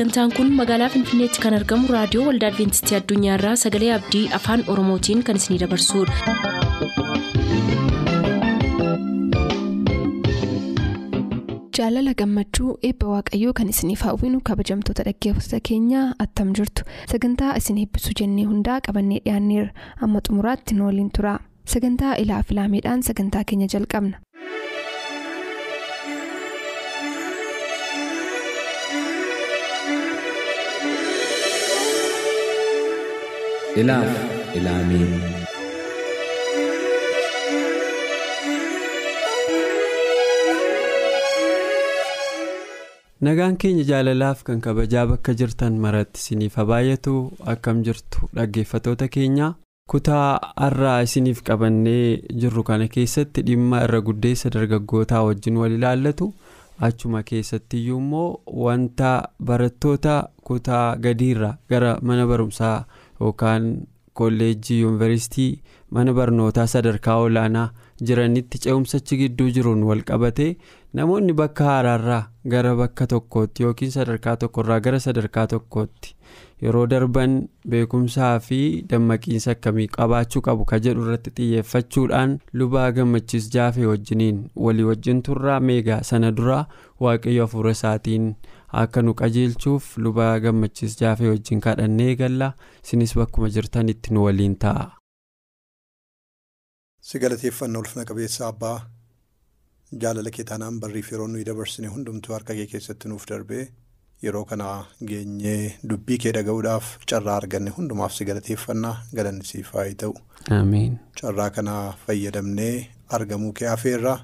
sagantaan kun magaalaa finfinneetti kan argamu raadiyoo waldaa adventistii addunyaarraa sagalee abdii afaan oromootiin kan isinidabarsudha. jaalala gammachuu eebba waaqayyoo kan isiniif hawwinu kabajamtoota dhaggeeffattoota keenyaa attam jirtu sagantaa isin eebbisuu jennee hundaa qabannee dhiyaanneerra amma xumuraatti nu waliin tura sagantaa ilaa filaameedhaan sagantaa keenya jalqabna. Ilaaf ilaamee nagaan keenya jaalalaaf kan kabajaa bakka jirtan maratti isiniif baay'atu akkam jirtu dhaggeeffatoota keenya. Kutaa har'aa isiniif qabannee jirru kana keessatti dhimma irra guddeessa dargaggootaa wajjin wal ilaallatu. Achuma keessatti iyyuu immoo wanta barattoota kutaa gadiirra gara mana barumsaa yookaan kolleejjii yuunivarsiitii mana barnootaa sadarkaa olaanaa jiranitti ce'umsachi gidduu jiruun wal qabate namoonni bakka haaraarraa gara bakka tokkootti yookiin sadarkaa tokkorraa gara sadarkaa tokkootti yeroo darban beekumsaa fi dammaqiinsa akkamii qabaachuu qabu ka jedhu irratti xiyyeeffachuudhaan lubaa gammachiis jaafee wajjiniin walii wajjin turraa meegaa sana duraa waaqayyo hafuura isaatiin akka nu qajeelchuuf lubaa gammachiis jaafee wajjin kadhannee galla isinis bakkuma jirtanitti nu waliin ta'a. si galateeffannaa ulfina qabeessa abbaa jaalala kee taanaan barriif yeroo nuyi dabarsine hundumtuu harka kee keessatti nuuf darbee yeroo kana geenyee dubbii kee dhaga'uudhaaf carraa arganne hundumaaf si galateeffannaa galanni siif haa ta'u. carraa kana fayyadamnee argamuu kee hafeerraa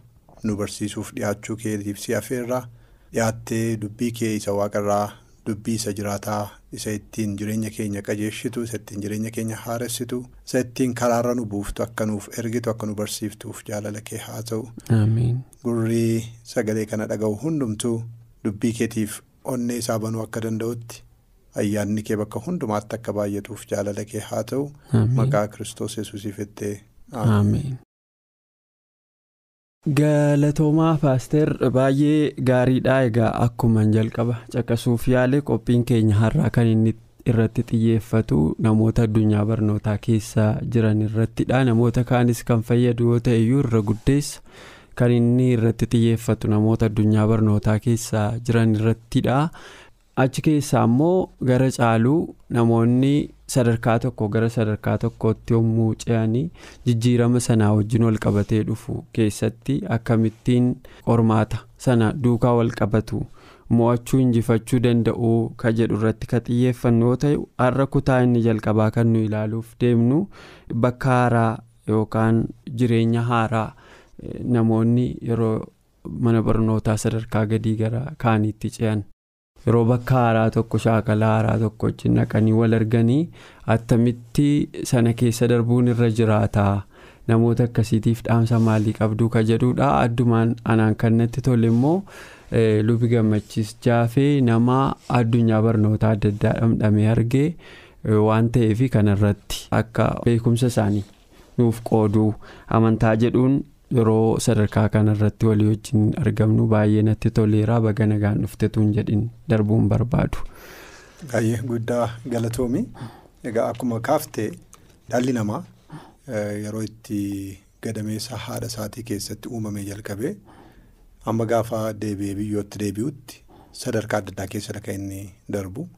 nu barsiisuuf dhiyaachuu keetiif si hafeerraa dhiyaattee dubbii kee isa waaqarraa dubbii isa jiraataa isa ittiin jireenya keenya qajeeshitu isa ittiin jireenya keenya haaressitu isa ittiin karaarra nu buuftu akka nuuf ergitu akka nu barsiiftuuf jaalala kee haa ta'u. gurrii sagalee kana dhaga'u hundumtuu dubbii keetiif onnee isaa banuu akka danda'utti ayyaanni kee bakka hundumaatti akka baay'atuuf jaalala kee haa ta'u. Maqaa kiristoos yesuusiif ittee. Galatoomaa paaster baay'ee gaariidha egaa akkuman jalqaba. Caqasuuf yaale qophiin keenya har'aa kan inni irratti xiyyeeffatu namoota addunyaa barnootaa keessa jiran irrattidha. Namoota kaanis kan fayyadu yoo ta'e iyyuu irra guddeessa kan inni irratti xiyyeeffatu namoota addunyaa barnootaa keessa jiran irrattidha achi keessaa immoo gara caaluu namoonni sadarkaa tokko gara sadarkaa tokkootti yommuu ce'anii jijjiirama sanaa wajjin wal qabatee dhufu keessatti akkamittiin qormaata sana duukaa wal qabatu mo'achuu injifachuu danda'u ka jedhu irratti ka xiyyeeffannu yoo ta'u har'a kutaa inni jalqabaa kan nu ilaaluuf deemnu bakka haaraa yookaan jireenya haaraa namoonni yeroo mana barnootaa sadarkaa gadii gara kaaniitti ce'an. Yeroo bakka haaraa tokko shaakala haaraa tokko wajjin naqanii wal arganii attamitti sana keessa darbuun irra jiraata namoota akkasiitiif dhaamsa maalii qabduu ka jedhudha addumaan anaan kan natti tole immoo lubi gammachiis jaafee nama addunyaa barnoota adda addaa dhamdhamee argee waan ta'eef kanarratti akka beekumsa isaanii nuuf qooduu amantaa jedhuun. Yeroo sadarkaa kanarratti walii wajjin argamnu baay'ee natti toleera baga nagaan dhuftetuun jedhin darbuun barbaadu. Baay'ee guddaa galatoomi. Egaa akkuma kaaftee dhalli namaa yeroo itti gadameessa haadha isaatii keessatti uumamee jalqabee amma gaafa deebi'ee biyyootti deebi'utti sadarkaa adda addaa keessadha kan inni darbu.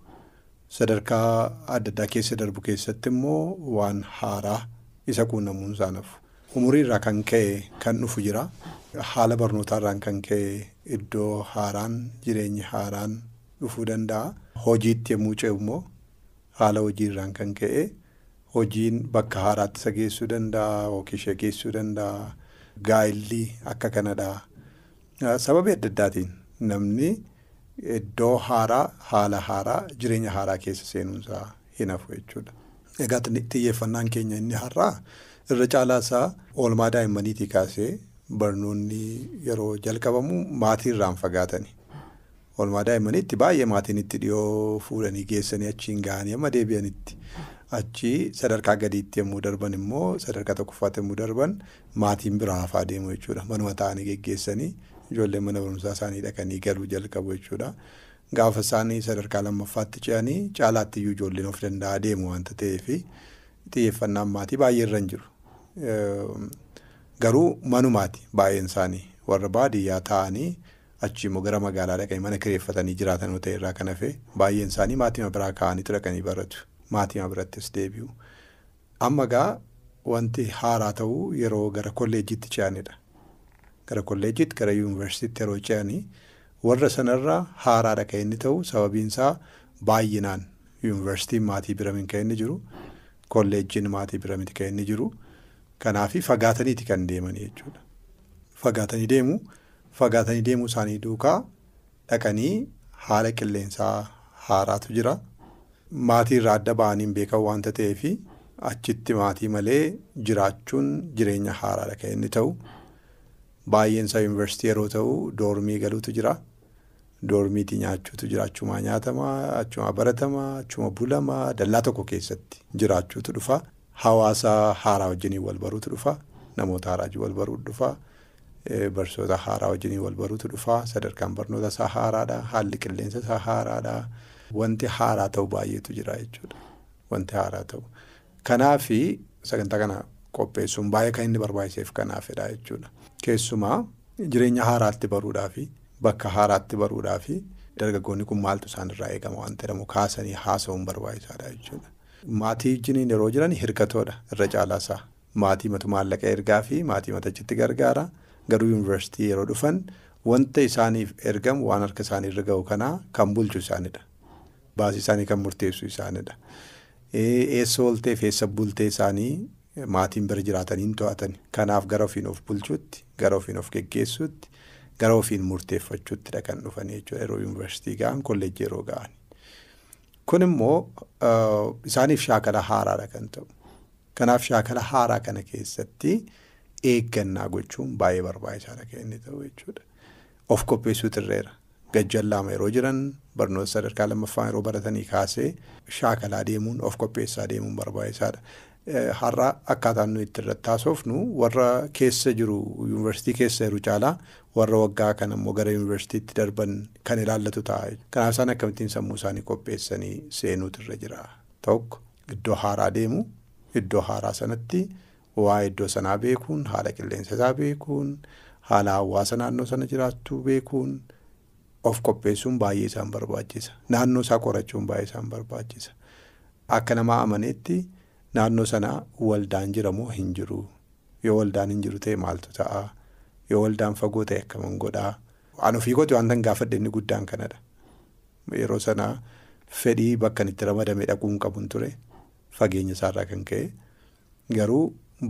Sadarkaa adda addaa keessa darbu keessatti immoo waan haaraa isa quunnamuun isaa nafu. umurii irraa kan ka'e kan dhufu jira haala barnootaa irraan kan ka'e iddoo haaraan jireenyi haaraan dhufuu danda'a hojiitti yommuu ce'u immoo haala hojii irraan kan ka'e hojiin bakka haaraatti isa geessuu danda'a yookiin ishee geessuu danda'a gaa'illi akka kanadha sababii adda addaatiin namni iddoo haaraa haala haaraa jireenya haaraa keessa seenuunsaa hin hafu jechuudha egaa xiyyeeffannaan keenya inni har'aa. Irra caalaa isaa oolmaa daa'immaniitii kaasee barnoonni yeroo jalqabamu maatii irraan fagaatani. Oolmaa daa'immaniitti baay'ee maatiin itti dhiyoo fuudhanii geessanii achiin gahanii amma deebi'anitti achi sadarkaa gadiitti yommuu darban immoo sadarkaa tokkoffaatti yommuu darban maatiin biraa hafaa deemu jechuudha manuma ta'anii geggeessanii ijoolleen mana barumsaa isaanii dhaqanii galuu jalqabu jechuudha. gaafa isaanii sadarkaa lammaffaatti ce'anii caalaatti ijoolleen of danda'a deemu waanta ta'eef xiyyeeffannaan maatii baay'ee irra hin jiru. Garuu manumaati baay'een isaanii warra baadiyyaa taa'anii achi immoo gara magaalaa dhaqanii mana kireeffatanii jiraatan yoo ta'e irraa kan hafe baay'een isaanii maatii biraa ka'anii dhaqanii baratu. Maatii birattis deebi'u. Amma gaa wanti haaraa ta'uu yeroo gara kolleejjiitti ce'anidha. Gara kolleejjiitti gara yuunivarsiitiitti yeroo ce'anii warra sanarraa haaraadha kan inni ta'u sababiin isaa baay'inaan yuunivarsiitiin maatii bira kan inni jiru kolleejjiin maatii bira kan inni jiru kanaafi fagaataniiti kan deemanii jechuudha. Fagaatanii deemu fagaatanii deemuu isaanii duukaa dhaqanii haala qilleensaa haaraatu jira. Maatii irraa adda ba'anii beekan waanta ta'eef achitti maatii malee jiraachuun jireenya haaraadha kan inni ta'u. Baay'een isaa yuunivarsiitii yeroo ta'u doormii galuutu jira. Doormiitii nyaachuutu jira. Achumaa nyaatamaa, achumaa baratamaa, achuma bulamaa, dallaa tokko keessatti jiraachuutu dhufa. Hawaasa haaraa wajjiniin wal baruutu dhufa. Namoota haaraa wal baruutu dhufa. Barsoota haaraa wajjiniin wal baruutu dhufa. Sadarkaan barnoota isaa haaraadha. Haalli qilleensa isaa haaraadha. Wanti haaraa ta'u baay'eetu jira jechuudha. Wanti haaraa ta'u. Kanaafi sagantaa kana qopheessuun baay'ee kan inni barbaachiseef kanaafidha jechuudha. Keessumaa jireenya haaraatti baruudhaafi bakka haaraatti baruudhaafi dargaggoonni kun maaltu isaanirraa eegama waan jedhamu kaasanii haasa'uun barbaachisaadha jechuudha. Maatii wajjiniin yeroo jiran hirkatoodha irra caalaasaa. Maatii matu maallaqa ergaa fi maatii matachitti gargaara. Garuu yuunivarsiitii yeroo dhufan wanta isaaniif ergamu waan harka isaanii irra ga'u kanaa kan bulchu isaanidha. Baasii isaanii kan murteessu isaanidha. Eessa oolteef eessa bultee isaanii maatiin bira jiraataniin to'atan. Kanaaf gara ofiin of bulchuutti, gara ofiin of geggeessuutti, gara ofiin murteeffachuuttidha kan dhufan jechuudha yeroo yuunivarsiitii ga'an kolleejjii yeroo ga'an. Kun immoo isaaniif shaakala haaraadha kan ta'u. Kanaaf shaakala haaraa kana keessatti eeggannaa gochuun baay'ee barbaachisaadha kan inni ta'u jechuudha. Of qopheessuutu irreera. Gajjallaama yeroo jiran barnoota sadarkaa lammaffaa yeroo baratanii kaasee shaakalaa deemuun of qopheessaa deemuun barbaachisaadha. Har'a akkaataan nuyi itti irratti haasofnu warra keessa jiru yuunivarsiitii keessa jiru caalaa warra waggaa kan ammoo gara yuunivarsiitiitti darban kan ilaallatu ta'a. Kanaaf isaan akkamittiin sammuu isaanii qopheessanii seenuutu irra jira. Tokko iddoo haaraa deemu iddoo haaraa sanatti waa'ee iddoo sanaa beekuun haala qilleensa isaa beekuun haala hawaasa naannoo sana jiraattu beekuun of qopheessuun baay'ee isaan barbaachisa. Naannoo isaa qorachuun baay'ee isaan barbaachisa. Akka namaa amaneetti. Naannoo sana waldaan jira moo hin jiru? Yoo waldaan hin jiru ta'e maaltu ta'a? Yoo waldaan fagoo ta'e akkamiin godhaa? An ofii kooti wanta hin gaafadhe inni guddaan kanadha. Yeroo sana fedhii bakka itti ramadamee dhaquu hin qabu ture. Fageenya isaarraa kan ka'e. Garuu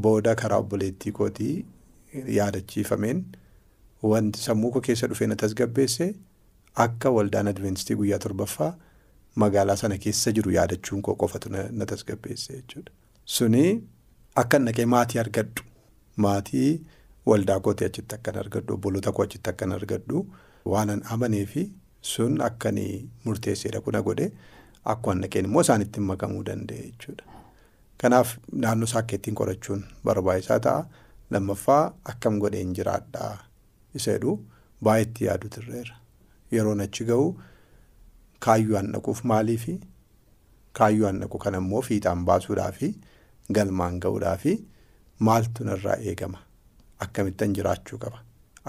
booda karaa obboleettii kootii yaadachiifameen wanti sammuu koo keessa dhufee na tasgabbeesse akka waldaan adventistii guyyaa torbaffaa. Magaalaa sana keessa jiru yaadachuun koo qofatu na tasgabbeesse jechuudha. Suni akka naqee maatii argadhu. Maatii waldaa kootii achitti akkan argadhu obboloota koo achitti akkan argadhu waanan amaneefi sun akkanii murteesseedha kuna godhe akkuma naqeen immoo isaanitti makamuu danda'e jechuudha. Kanaaf naannoo ittiin qorachuun barbaachisaa ta'a. Lammaffaa akkam godheen jiraadhaa isa jedhu baay'eetti yaadutu irreera. Yeroon achi ga'u. Kaayyoo an dhaquuf maaliifi kaayyoo an dhaqu kana immoo fiixaan baasuudhaafi galmaan ga'uudhaafi maaltu narraa eegama? Akkamittan jiraachuu qaba?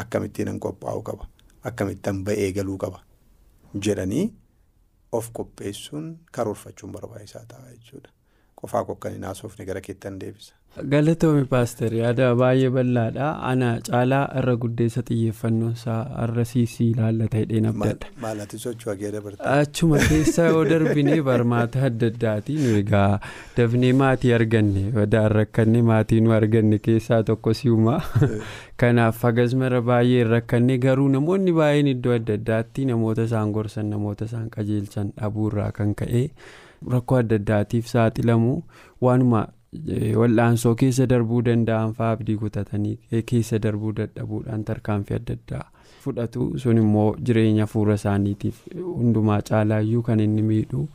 Akkamittiin an qophaa'uu qaba? Akkamittan ba'ee galuu qaba? Jedhanii of qopheessuun karoorfachuun barbaachisaa ta'a jechuudha. Qofaa kokkan haasofne gara keettan deebisa. Galatoomi paaster yaada baay'ee bal'aadha. Ana caalaa irra guddeessa xiyyeeffannoon isaa har'a siisii ilaallata hidheen abdadha. Maalati sochii hagee dabarte. Achuma keessa yoo darbinee barmaata adda addaati nu egaa dafnee maatii arganne wadaan rakkanne maatii nu arganne keessaa tokko si'uma. Kanaaf hagasmara baay'ee rakkanne garuu namoonni baay'een iddoo adda addaatti namoota isaan gorsan namoota isaan qajeelchan dhabuurraa kan ka'e rakkoo adda addaatiif saaxilamu waanuma. Wal'aansoo keessa darbuu danda'an fa'aa abdii kutatanii keessa darbuu dadhabuudhaan tarkaanfii adda addaa fudhatu sun immoo jireenya fuula isaaniitiif hundumaa caalaayyuu kan inni miidhu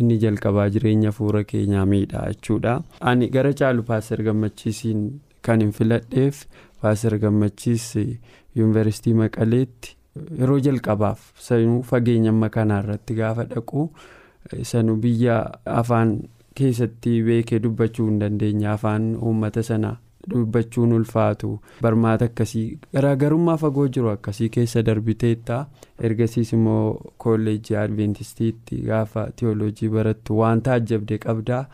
inni jalqabaa jireenya fuula keenyaa miidha jechuudha. Ani gara caalu paaster gammachiisiin kan hin filadheef paaster gammachiis yuunivarsiitii maqaleetti yeroo jalqabaaf fageenya amma kanaa irratti gaafa dhaqu sanuu biyya afaan keessatti beekee dubbachuu hin dandeenye afaan uummata sanaa dubbachuun ulfaatu barmaata akkasii garaagarummaa fagoo jiru akkasii keessa darbiteetta ergasiis immoo kolleejjii adventistiitti gaafa tiyooloojii barattu waan taajjabde qabdaa.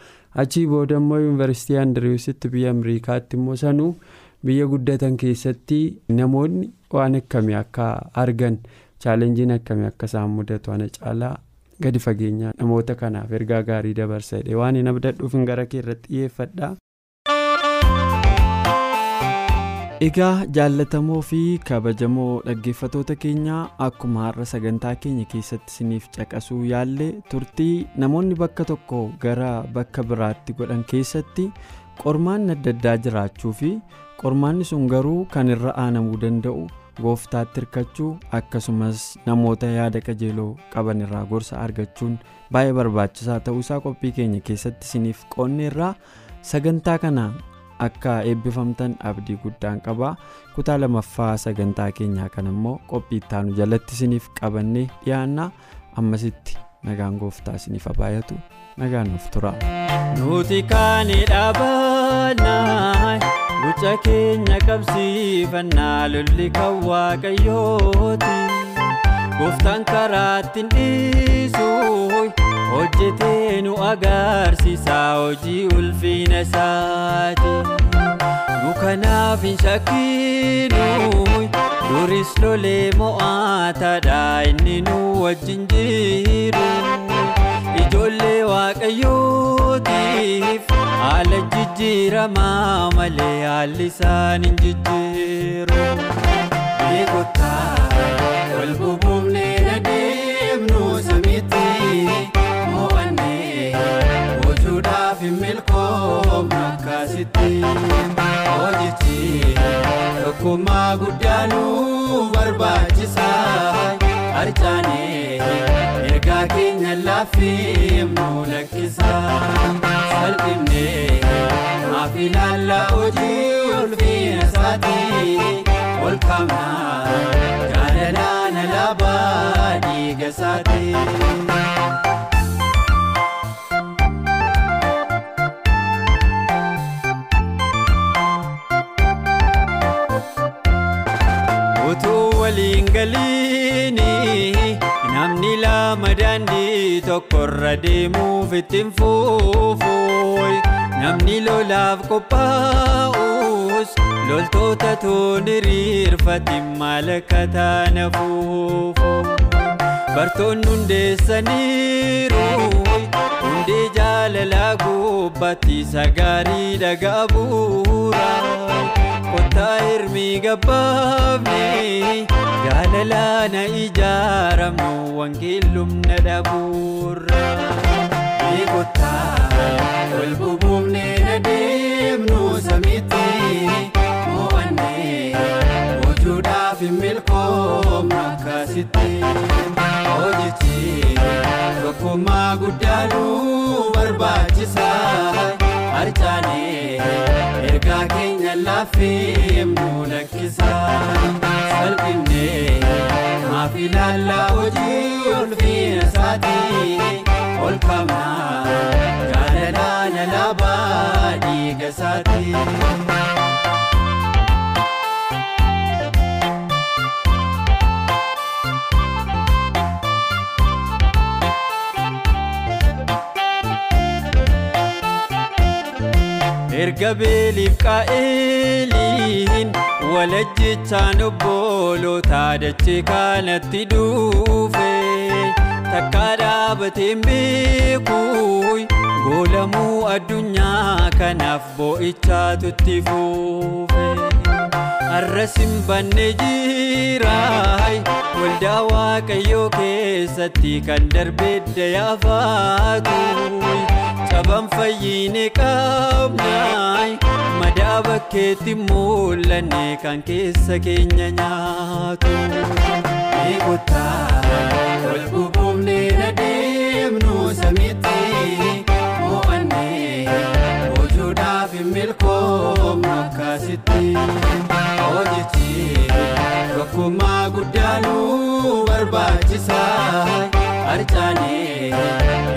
Achii booda immoo yuunivarsiitii andiriwusitti biyya amriikaatti immoo sanuu biyya guddatan keessatti namoonni waan akkamii akka argan chaalenjiin akkamii akka isaan mudatu ana caalaa gadi fageenya namoota kanaaf ergaa gaarii dabarsa waan hin abdadhuuf hin gara kee irratti xiyyeeffadha. egaa jaallatamoo fi kabajamoo dhaggeeffatoota keenyaa akkuma har'a sagantaa keenya keessatti isiniif caqasuu yaalle turtii namoonni bakka tokko gara bakka biraatti godhan keessatti qormaanni adda addaa jiraachuu fi qormaanni sun garuu kan irra aanamuu danda'u gooftaatti hirkachuu akkasumas namoota yaada qajeeloo qaban irraa gorsa argachuun baay'ee barbaachisaa ta'uusaa qophii keenya keessatti isiniif qoonneerraa sagantaa kanaan akka eebbifamtan abdii guddaan qabaa kutaa lamaffaa sagantaa keenyaa kan immoo qophii ittaanu jalatti isiniif qabannee dhiyaannaa ammasitti nagaan gooftaa isiniif baay'atu nagaan nuuf tura. nuti kaanii dhaabannaa guca keenya qabsiifannaa lolli kan waaqayyooti gooftaan karaatti dhiisu hojjetee nu agarsiisa hojii ulfina isaati nu kanaaf hin shakkinu duris lolee mo'aataadha inni nu wajjin jiru ijoollee waaqayyootiif haala jijjiiramaa malee haalli isaan hin jijjiiru beekotaa wal bubuufnee adeemnu samitti mo'annee hojuudhaaf hin milkoomnu akkasitti hojichi tokkummaa guddaanuu barbaachisaa harcaanee ergaa keenya laaffiimnu lakkisaa salphifnee maaf ilaallaa hojii ulfina isaatii ol kaamnaa jaalalaan alaabaa dhiiga isaatii. Tokkorra deemuuf ittiin fuufuun namni lolaaf qophaa'us loltoota toon hiriirfatiin maal akka taana fuufu bartoonni hundeessaniiru hundee jaalalaa gubbaatti sagaarii dhagaa bu'uura. kottaa hirmii gabbaafne jaalalaana ijaaramnu wangeellumna dhabuurra ni kottaa wal bubuufne adeemnu samitti mo'annee tokkummaa guddaanuu barbaachisaa harcaanee ergaa keenya laaffiimnu lakkisaa salphifnee maaf ilaallaa hojii ulfina isaatii ol kaamnaa jaalalaan alaabaa dhiiga isaatii. Erga beeliif qaa'eliin walajjichaan obbolootaa dachee kanatti dhufe takka dhaabateen beekuun goolamuu addunyaa kanaaf boo'ichaatu itti har'as hin banne jiraay waldaa waaqayyoo keessatti kan darbedda yaafaatu. caban fayyine qabnaay madaa bakkeetti mul'anne kan keessa keenya nyaatu. Beekotaa wal bubuufne adeemnu samitti. Mo'annee hojuudhaaf hin milkoomnu akkasitti Tokkummaa guddaanuu barbaachisaa harcaanee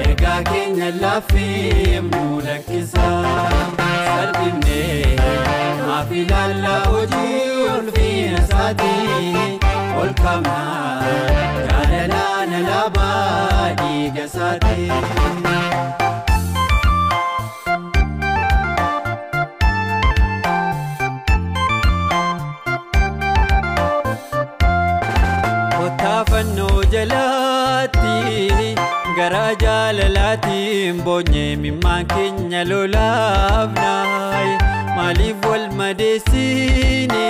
ergaa keenya laaffiif nu lakkisaa salphifnee maaf ilaallaa hojii ulfina isaatii ol qabnaa jaalalaa na laabaa dhiiga isaatii. Jaalalaatiin boonyee mimmaan keenya lolaafnaa maaliif wal madeessine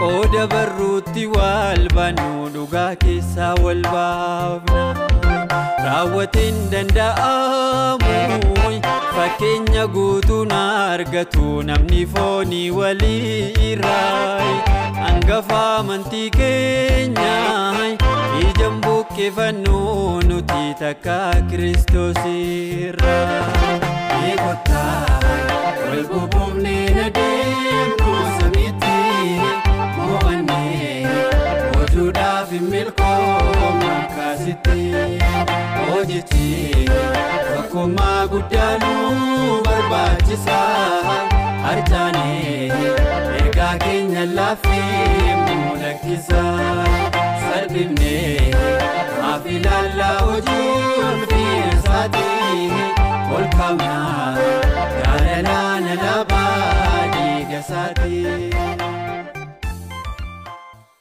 qooda barruutti wal baanu dhugaa keessaa wal baafna raawwatiin danda'amu fakkeenya guutuu na argatu namni foonii waliirraa. hangafa amantii keenya ijaan buqqifannuu nuti takka kiristoos irraa. Hojichi tokkummaa guddaa nu barbaachisa harcaanee. ergaa keenya laaffee nu lakkisa salphifnee maaf ilaalla hojii ulfina isaatii ol qabnaa jaalalaan alaabaa dhiiga isaatii.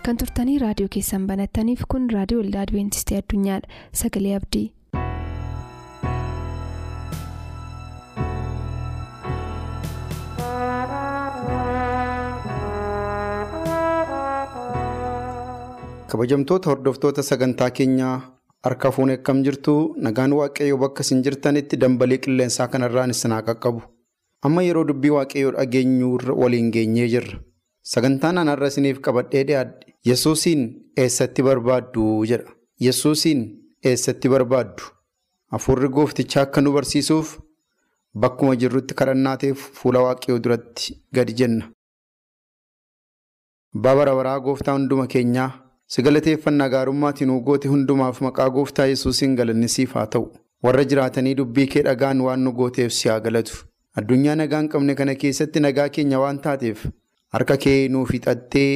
kan turtanii raadiyoo keessan banattaniif kun raadiyoo waldaa adventistii addunyaadha sagalee abdii. Kabajamtoota hordoftoota sagantaa keenyaa harka fuunee akkam jirtu nagaan waaqayyoo bakka isin jirtanitti dambalii qilleensaa kanarraan isin haa qaqqabu. Amma yeroo dubbii waaqayyoo dhageenyuu waliin geenyee jirra. Sagantaan anarra isiniif qabadhee dhiyaadhe yesuusiin eessatti barbaaddu jedha. Yesuusiin eessatti barbaaddu? Hafuurri gooftichaa akka nu barsiisuuf bakkuma jirrutti kadhannaateef fuula waaqayyoo duratti gadi jenna. Abbaa bara baraa gooftaa hunduma keenyaa si galateeffannaa gaarummaatiin goote hundumaaf maqaa gooftaa yesuusiin galanni siif haa ta'u. Warra jiraatanii dubbii kee dhagaan waan nu gooteef si haa galatu. Addunyaa nagaa hin qabne kana keessatti nagaa keenya waan taateef harka kee nuuf hixattee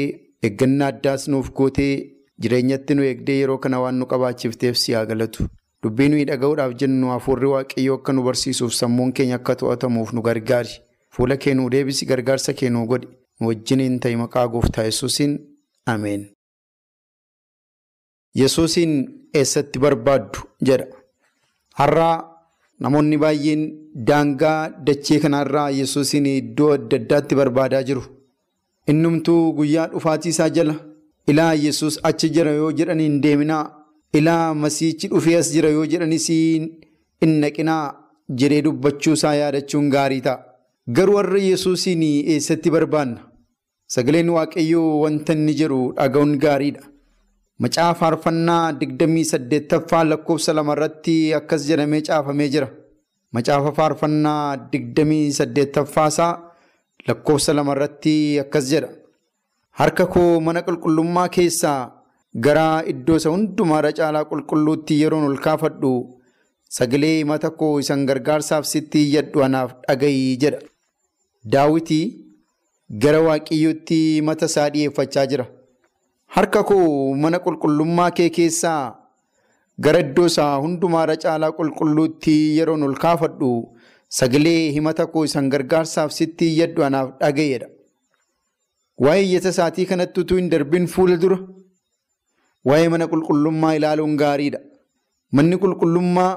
eeggannaa addaas nuuf gootee jireenyatti nu eegdee yeroo kana waan nu qabaachifteef si haa galatu. Dubbii nuyi dhaga'uudhaaf jennu hafuurri waaqayyoo akka nu barsiisuuf sammuun keenya akka to'atamuuf nu gargaari. Fuula kee nuu deebisi gargaarsa kee nuu godhi. Nu wajjiniin ta'i maqaa gooftaa yesuusiin. Ameen. Yesuusiin eessatti barbaaddu jedha. Har'aa namoonni baay'een daangaa dachee kanarraa Yesuusiin iddoo adda addaatti barbaadaa jiru. Innumtuu guyyaa dhufaatii isaa jala ilaa Yesuus achi jira yoo jedhanii hin deeminaa ilaa masiichi dhufee as jira yoo jedhanis hin naqinaa jedhee dubbachuu isaa yaadachuun gaarii ta'a. Garuu warra Yesuusiin eessatti barbaanna? Sagaleen Waaqayyoo wanta inni jedhu dhaga'uun gaariidha. Macaafa faarfannaa digdamii saddeettaffaa lakkoofsa lamarratti akkas jedhamee caafamee jira. Macaafa faarfannaa digdamii saddeettaffaasaa lakkoofsa lamarratti akkas jedha. Harka koo mana qulqullummaa keessaa gara iddoo isa hundumaarra caalaa qulqulluutti yeroon ol kaafadhu sagalee mata koo isan gargaarsaaf sitti iyyadhu anaaf dhaga'i jedha. Daawitii gara waaqayyootti mata isaa dhiyeeffachaa jira. Harka koo mana qulqullummaa kee keessaa gara iddoo isaa hundumaarra caalaa qulqulluutti yeroon ol kaafadhu sagalee himata koo isan gargaarsaaf sitti iyyadhu anaaf dhaga'eedha. Waa'ee iyyata isaatii kanatti utuu hin darbin fuula dura waa'ee mana qulqullummaa ilaaluun gaariidha. Manni qulqullummaa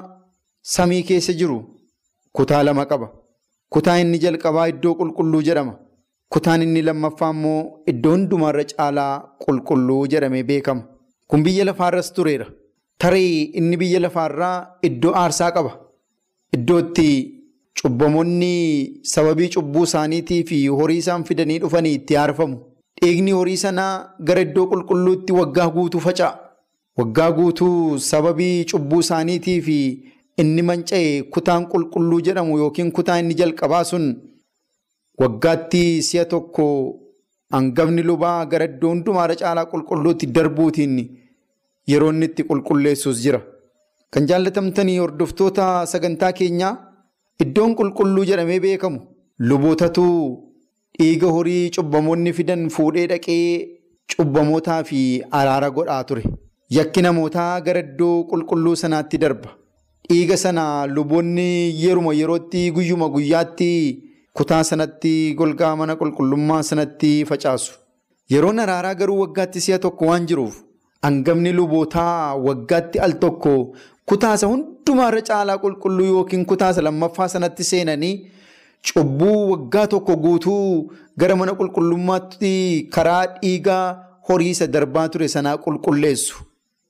samii keessa jiru kutaa lama qaba. Kutaa inni jalqabaa iddoo qulqulluu jedhama. Kutaan inni lammaffaa immoo iddoo hundumaarra caalaa qulqulluu jedhamee beekama. Kun biyya lafaarras tureera. Tarii inni biyya lafaarraa iddoo aarsaa qaba. Iddoo itti cubbamoonni sababii cubbuu isaaniitii fi horii isaan fidanii dhufanii itti aarfamu. Dhiigni horii sanaa gara iddoo qulqulluutti waggaa guutuu faca'a. Waggaa guutuu sababii cubbuu isaaniitii fi inni manca'e kutaan qulqulluu jedhamu yookiin kutaa inni jalqabaa sun waggaatti si'a tokko hangafni lubaa gara iddoo hundumaarra caalaa qulqulluutti darbuutiin yeroo inni itti qulqulleessus jira. Kan jaallatamtanii hordoftoota sagantaa keenyaa iddoon qulqulluu jedhamee beekamu lubootatu dhiiga horii cubbamoonni fidan fuudhee dhaqee cubbamootaa fi araara godhaa ture. Yakki namootaa gara iddoo qulqulluu sanaatti darba. Dhiiga sana luboonni yeruma yerootti guyyuma guyyaatti kutaa sanatti golgaa mana qulqullummaa sanatti facaasu. Yeroon araaraa garuu waggaatti si'a tokko waan jiruuf hangafni lubootaa waggaatti al tokko kutaasa hundumaarra caalaa qulqulluu yookiin kutaasa lammaffaa sanatti seenanii cubbuu waggaa tokko guutuu gara mana qulqullummaatti karaa dhiigaa horii isa darbaa ture sanaa qulqulleessu.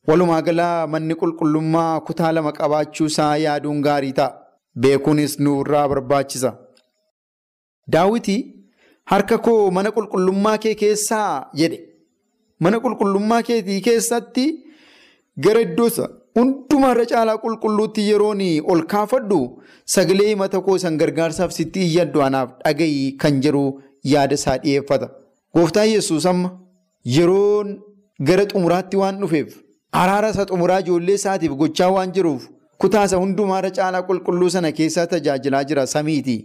Walumaa galaa manni qulqullummaa kutaa lama qabaachuu isaa yaaduun gaarii ta'a. Beekuunis nurraa barbaachisa. Daawiti harka koo mana qulqullummaa kee keessaa jedhe. Mana qulqullummaa keetii keessatti gara iddoosa hundumaarra caalaa qulqulluutti yeroon ol kaafadhu sagalee himata koo san gargaarsaaf sitti iyyaddu anaaf dhagayi kan jedhu yaada isaa dhiyeeffata. Gooftaan Yesuus amma yeroon gara xumuraatti waan dhufeef araara isa xumuraa ijoollee isaatiif gochaa waan jiruuf kutaasa hundumaarra caalaa qulqulluu sana keessaa tajaajilaa jira samiiti.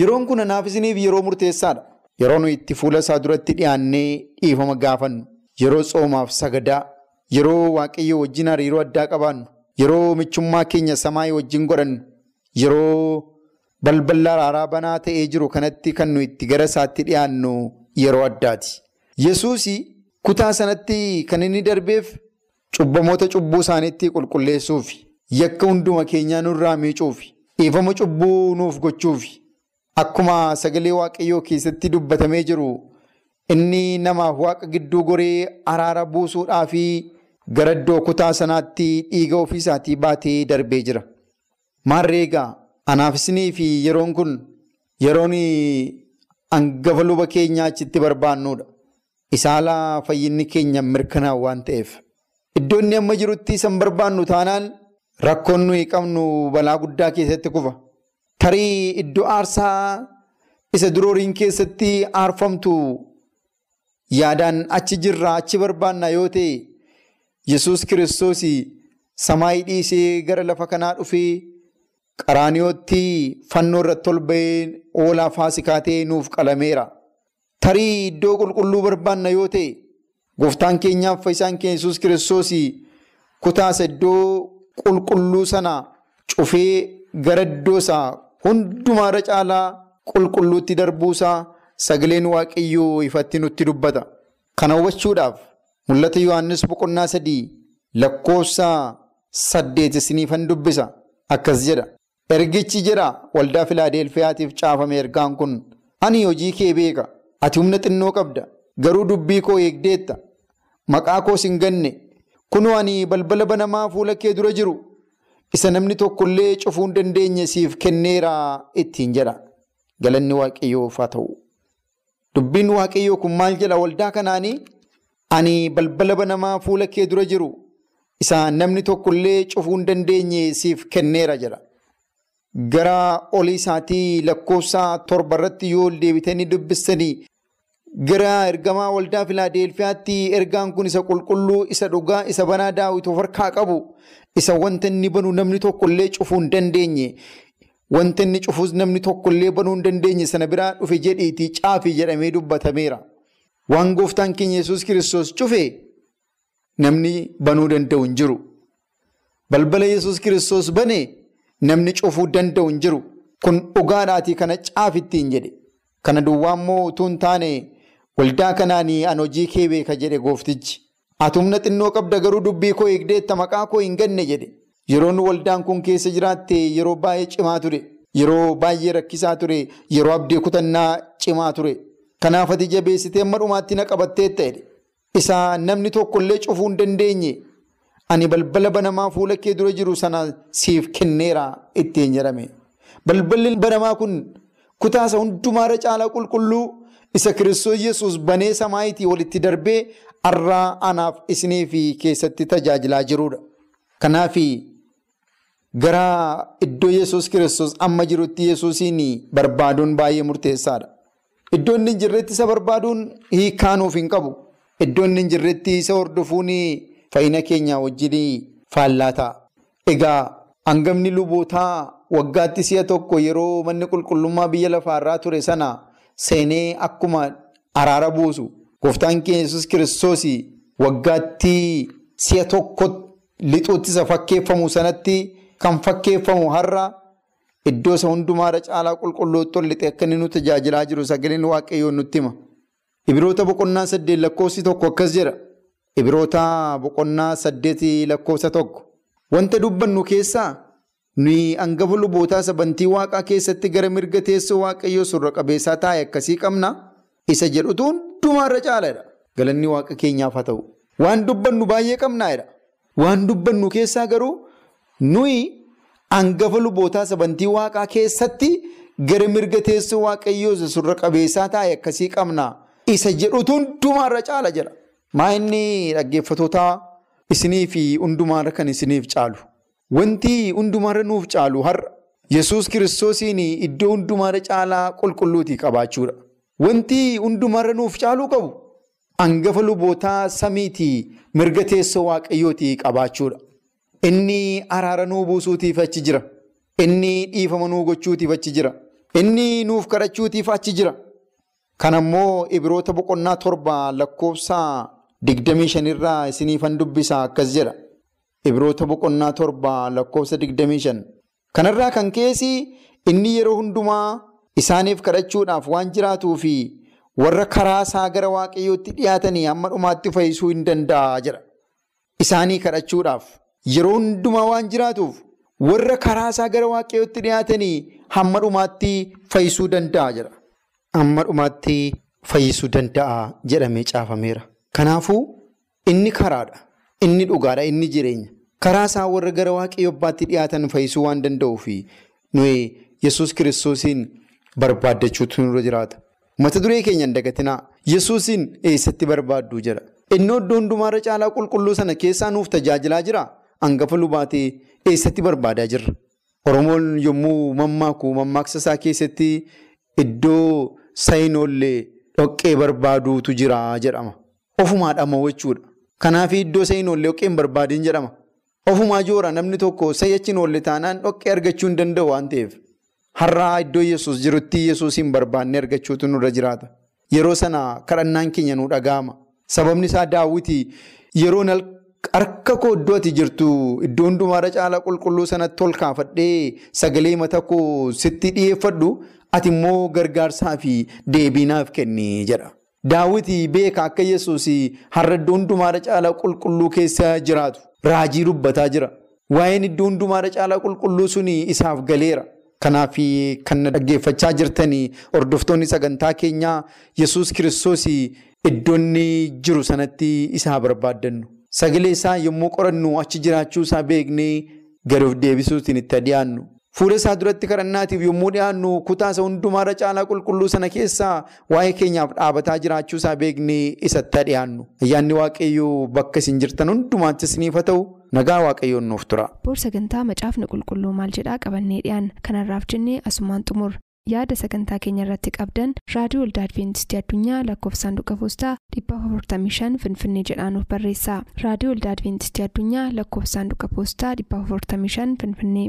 Yeroon kun anaaf isiniif yeroo murteessaadha. Yeroo nuyi itti fuula isaa duratti dhiyaannee dhiifama gaafannu. Yeroo tsoomaaf sagadaa. Yeroo waaqayyo wajjin hariiroo addaa qabaannu. Yeroo michummaa keenya samaa wajjin godhannu. Yeroo balbala araaraa banaa ta'ee jiru kanatti kan nuyi itti gara isaatti dhiyaannu yeroo addaati. Yesuus kutaa sanatti kan inni darbeef cubbamoota cubbuu isaaniitti qulqulleessuuf yakka hunduma keenyaa nurraa miicuuf dhiifama cubbuu nuuf gochuuf akkuma sagalee waaqayyoo keessatti dubbatamee jiru inni namaaf waaqa gidduu goree araara buusuudhaa fi gara iddoo kutaa sanaatti dhiiga ofiisaatii baatee darbee jira. Maarreegaa anaaf isinii fi yeroon kun yeroon hangafa luba keenyaa achitti barbaannudha. Isaalaa fayyinni keenya mirkanaa'u waan ta'eef. Iddoo inni amma jirutti isan barbaannu taanaan rakkoon nuyi qabnu balaa guddaa keessatti kufa. Tarii iddoo aarsaa isa durooriin keessatti aarfamtu yaadaan achi jirra achi barbaanna yoo ta'e Yesuus kiristoos samaayii dhiisee gara lafa kanaa dhufee qaraaniyootti fannoo irratti ol ba'ee oolaa faasikaa ta'ee nuuf qalameera. Tarii iddoo qulqulluu barbaanna yoo ta'e gooftaan keenyaaf fayyisaan keenya Yesuus kiristoos kutaasa iddoo qulqulluu sana cufee gara iddoo isaa hundumaarra caalaa qulqulluutti darbuusaa sagaleen waaqayyoo ifatti nutti dubbata. Kana hubachuudhaaf mul'ata Yohaannis boqonnaa sadii lakkoofsa saddeet isiniifan dubbisa. Akkas jedha. Ergichi jedha waldaa filaadelfiyaatiif caafame ergaan kun. Ani hojii kee beeka. Ati humna xinnoo qabda. Garuu dubbii koo eegdeetta. Maqaa koos hin ganne. Kunoo ani balbala banamaa fuula kee dura jiru isa namni tokkollee cufuu hin dandeenye siif kenneera ittiin jedha galanni waaqayyoof haa ta'u. Dubbiin waaqayyoo kun maal jedha waldaa kanaanii ani balbala banamaa fuula kee dura jiru isa namni tokkollee cufuu hin dandeenye siif kenneera jedha. Gara olii isaatii lakkoofsa torba irratti yoo deebitanii dubbistanii gara ergamaa waldaa filaadelfiyaatti ergaan kun isa qulqulluu isa dhugaa isa banaa daawwitu of harkaa qabu isa wanta inni banu namni tokkollee cufuu hin dandeenye wanta inni cufuus namni tokkollee banuu hin dandeenye sana biraa dhufe jedhiitii caafii jedhamee dubbatameera. Waan gooftaan keenya Yesuus kiristoos cufe namni banuu danda'u hin jiru. Balbala Yesuus kiristoos bane namni cufuu danda'u hin jiru. Kun dhugaadhaatii kana caafittiin jedhe. Kana duwwaa immoo utuu hin waldaa kanaanii an hojii kee beeka jedhe gooftichi. Ati humna xinnoo qabda garuu dubbii koo eegdeetta maqaa koo hin ganne jedhe. Yeroon waldaan kun keessa jiraatte yeroo baay'ee cimaa ture. Yeroo baay'ee rakkisaa ture. Yeroo abdii kutannaa cimaa ture. Kanaaf ati jabeessitee amma dhumaatti na qabattee ta'e. Isa namni tokkollee cufuu hin dandeenye. Ani balbala banamaa fuula kee dura jiru sana siif kenneera ittiin jedhame. Balballi banamaa kun kutaasa hundumaarra caalaa qulqulluu isa kiristoos yesus banee samaayitii walitti darbee har'aa anaaf isinii fi keessatti tajaajilaa jirudha. Kanaaf gara iddoo yesus kiristoos amma jirutti yesuusiin barbaaduun baay'ee murteessaadha. Iddoo inni hin jirretti isa barbaaduun hiikaa nuuf hin qabu. Iddoo inni hin jirretti isa hordofuun fayyina keenya wajjin faallaa ta'a. Egaa hangafni lubootaa waggaatti si'a tokko yeroo manni qulqullummaa biyya lafaarraa ture sana seenee akkuma araara buusu gooftaan keenya yesus kiristoos waggaatti si'a tokko lixuutti isa fakkeeffamu sanatti kan fakkeeffamu har'a iddoo isa hundumaarra caalaa qulqulluutti ol lixee akka inni nu tajaajilaa jiru sagaleen waaqayyoon nutti hima. Ibiroota boqonnaa saddeet lakkoofsi tokko akkas jedha. Ibiroota boqonnaa saddeet lakkoofsa tokko. Wanta dubbannu keessaa nuyi hangafa lubootaa sabantii waaqaa keessatti gara mirga teessoo waaqayyoo surra qabeessaa taa'e akkasii qabna. Isa jedhutu hundumaarra caaladha. Galanni waaqa keenyaaf haa ta'u. Waan dubbannu baay'ee qabnaadha. Waan dubbannu keessaa garuu nuyi hangafa lubootaa sabantii waaqaa keessatti gara mirga teessoo waaqayyoo surra qabeessaa taa'e akkasii qabna. Isa jedhutu hundumaarra caala jedha. Maa inni dhaggeeffatootaa isinii fi hundumaarra kan isiniif caalu. Wanti hundumaarra nuuf caalu har'a Yesuus kiristoosiin iddoo hundumaarra caalaa qulqulluutii qabaachuudha. Wanti hundumaarra nuuf caaluu qabu hangafa lubootaa samiitii mirga teessoo waaqayyootii qabaachuudha. Inni araara nuu buusuutiif achi jira. Inni dhiifama nuu gochuutiif achi jira. Inni nuuf kadhachuutiif achi jira. Kanammoo Ibiroota boqonnaa torba lakkoofsa digdamii shanirraa isiniifan dubbisaa akkas jedha. Ibiroota boqonnaa torba lakkoofsa digdamii shan. Kanarraa kan keessi inni yeroo hundumaa isaaniif kadhachuudhaaf waan jiraatuu fi warra karaa isaa gara waaqayyootti dhiyaatanii hamma dhumaatti fayyisuu hin danda'a jedha. Isaanii kadhachuudhaaf yeroo hundumaa waan jiraatuuf warra karaa isaa gara waaqayyootti dhiyaatanii hamma dhumaatti fayyisuu danda'a jedha. Hamma dhumaatti fayyisuu danda'a jedhamee caafameera. Kanaafuu inni karaadha. Inni dhugaadha. Inni jireenya. Karaa isaa warra gara waaqayyo abbaatti dhiyaatan fayyisuu waan danda'uuf nuyi Yesuus kiristoosiin barbaaddachuutu nurra jiraata. Mata duree keenya hin dagatinaa. Yesuusiin eessatti barbaaddu jedha. Inni iddoo hundumaarra caalaa qulqulluu sana keessaa nuuf tajaajilaa jira. Hangafa lubaatee eessatti barbaadaa jirra. Oromoon yommuu mammaaku mammaaksa isaa keessatti iddoo sayinoollee dhoqqee barbaaduutu jira jedhama. Ofumaadhaama jechuudha. Kanaaf iddoo sayinoollee dhoqqee hin barbaadin jedhama. Ofumaa joora namni tokko sayyachiin oolle taanaan dhoqqee argachuu hin danda'u waan ta'eef. Har'aa iddoo Yesuus jirutti Yesuus hin barbaanne argachuutu nurra jiraata. Yeroo sana kadhannaan keenya nu dhaga'ama. Sababni isaa daawwitii yeroo harka koo iddoo ati jirtu iddoo hundumaarra caalaa qulqulluu sanatti ol kaafadhee sagalee mata koo sitti dhiyeeffadhu ati immoo gargaarsaa fi deebiinaaf kenni jedha. Daawwitii beeka akka Yesuus har'a iddoo hundumaarra caalaa qulqulluu keessa jiraatu. Raajii dubbataa jira. Waa'een iddoo hundumaarra caalaa qulqulluu suni isaaf galeera. Kanaaf kan dhaggeeffachaa jirtanii hordoftoonni sagantaa keenyaa Yesuus kiristoos iddoo jiru sanatti isaa barbaaddannu. Sagalee isaa yommuu qorannu achi jiraachuu isaa beeknee gadi of deebisuutiin itti dhiyaannu. Fuula isaa duratti kadhannaatiif yommuu dhiyaannu kutaa isa hundumaarra caalaa qulqulluu sana keessaa waa'ee keenyaaf dhaabataa jiraachuu isaa beeknee isatti dhiyaannu. Ayyaanni waaqayyoo bakka isin jirtan hundumaatti isiniif haa ta'u nagaa waaqayyoon nuuf tura. Boor sagantaa macaafni qulqulluu maal jedhaa qabannee dhiyaanna kanarraaf jennee asumaan xumur yaada sagantaa keenya irratti qabdan raadiyoo waldaa adventistii addunyaa lakkoofsa saanduqa poostaa 455 finfinnee jedhaanuf barreessa raadiyoo waldaa adventistii addunyaa lakkoofsa saanduqa poostaa 455 finfinnee.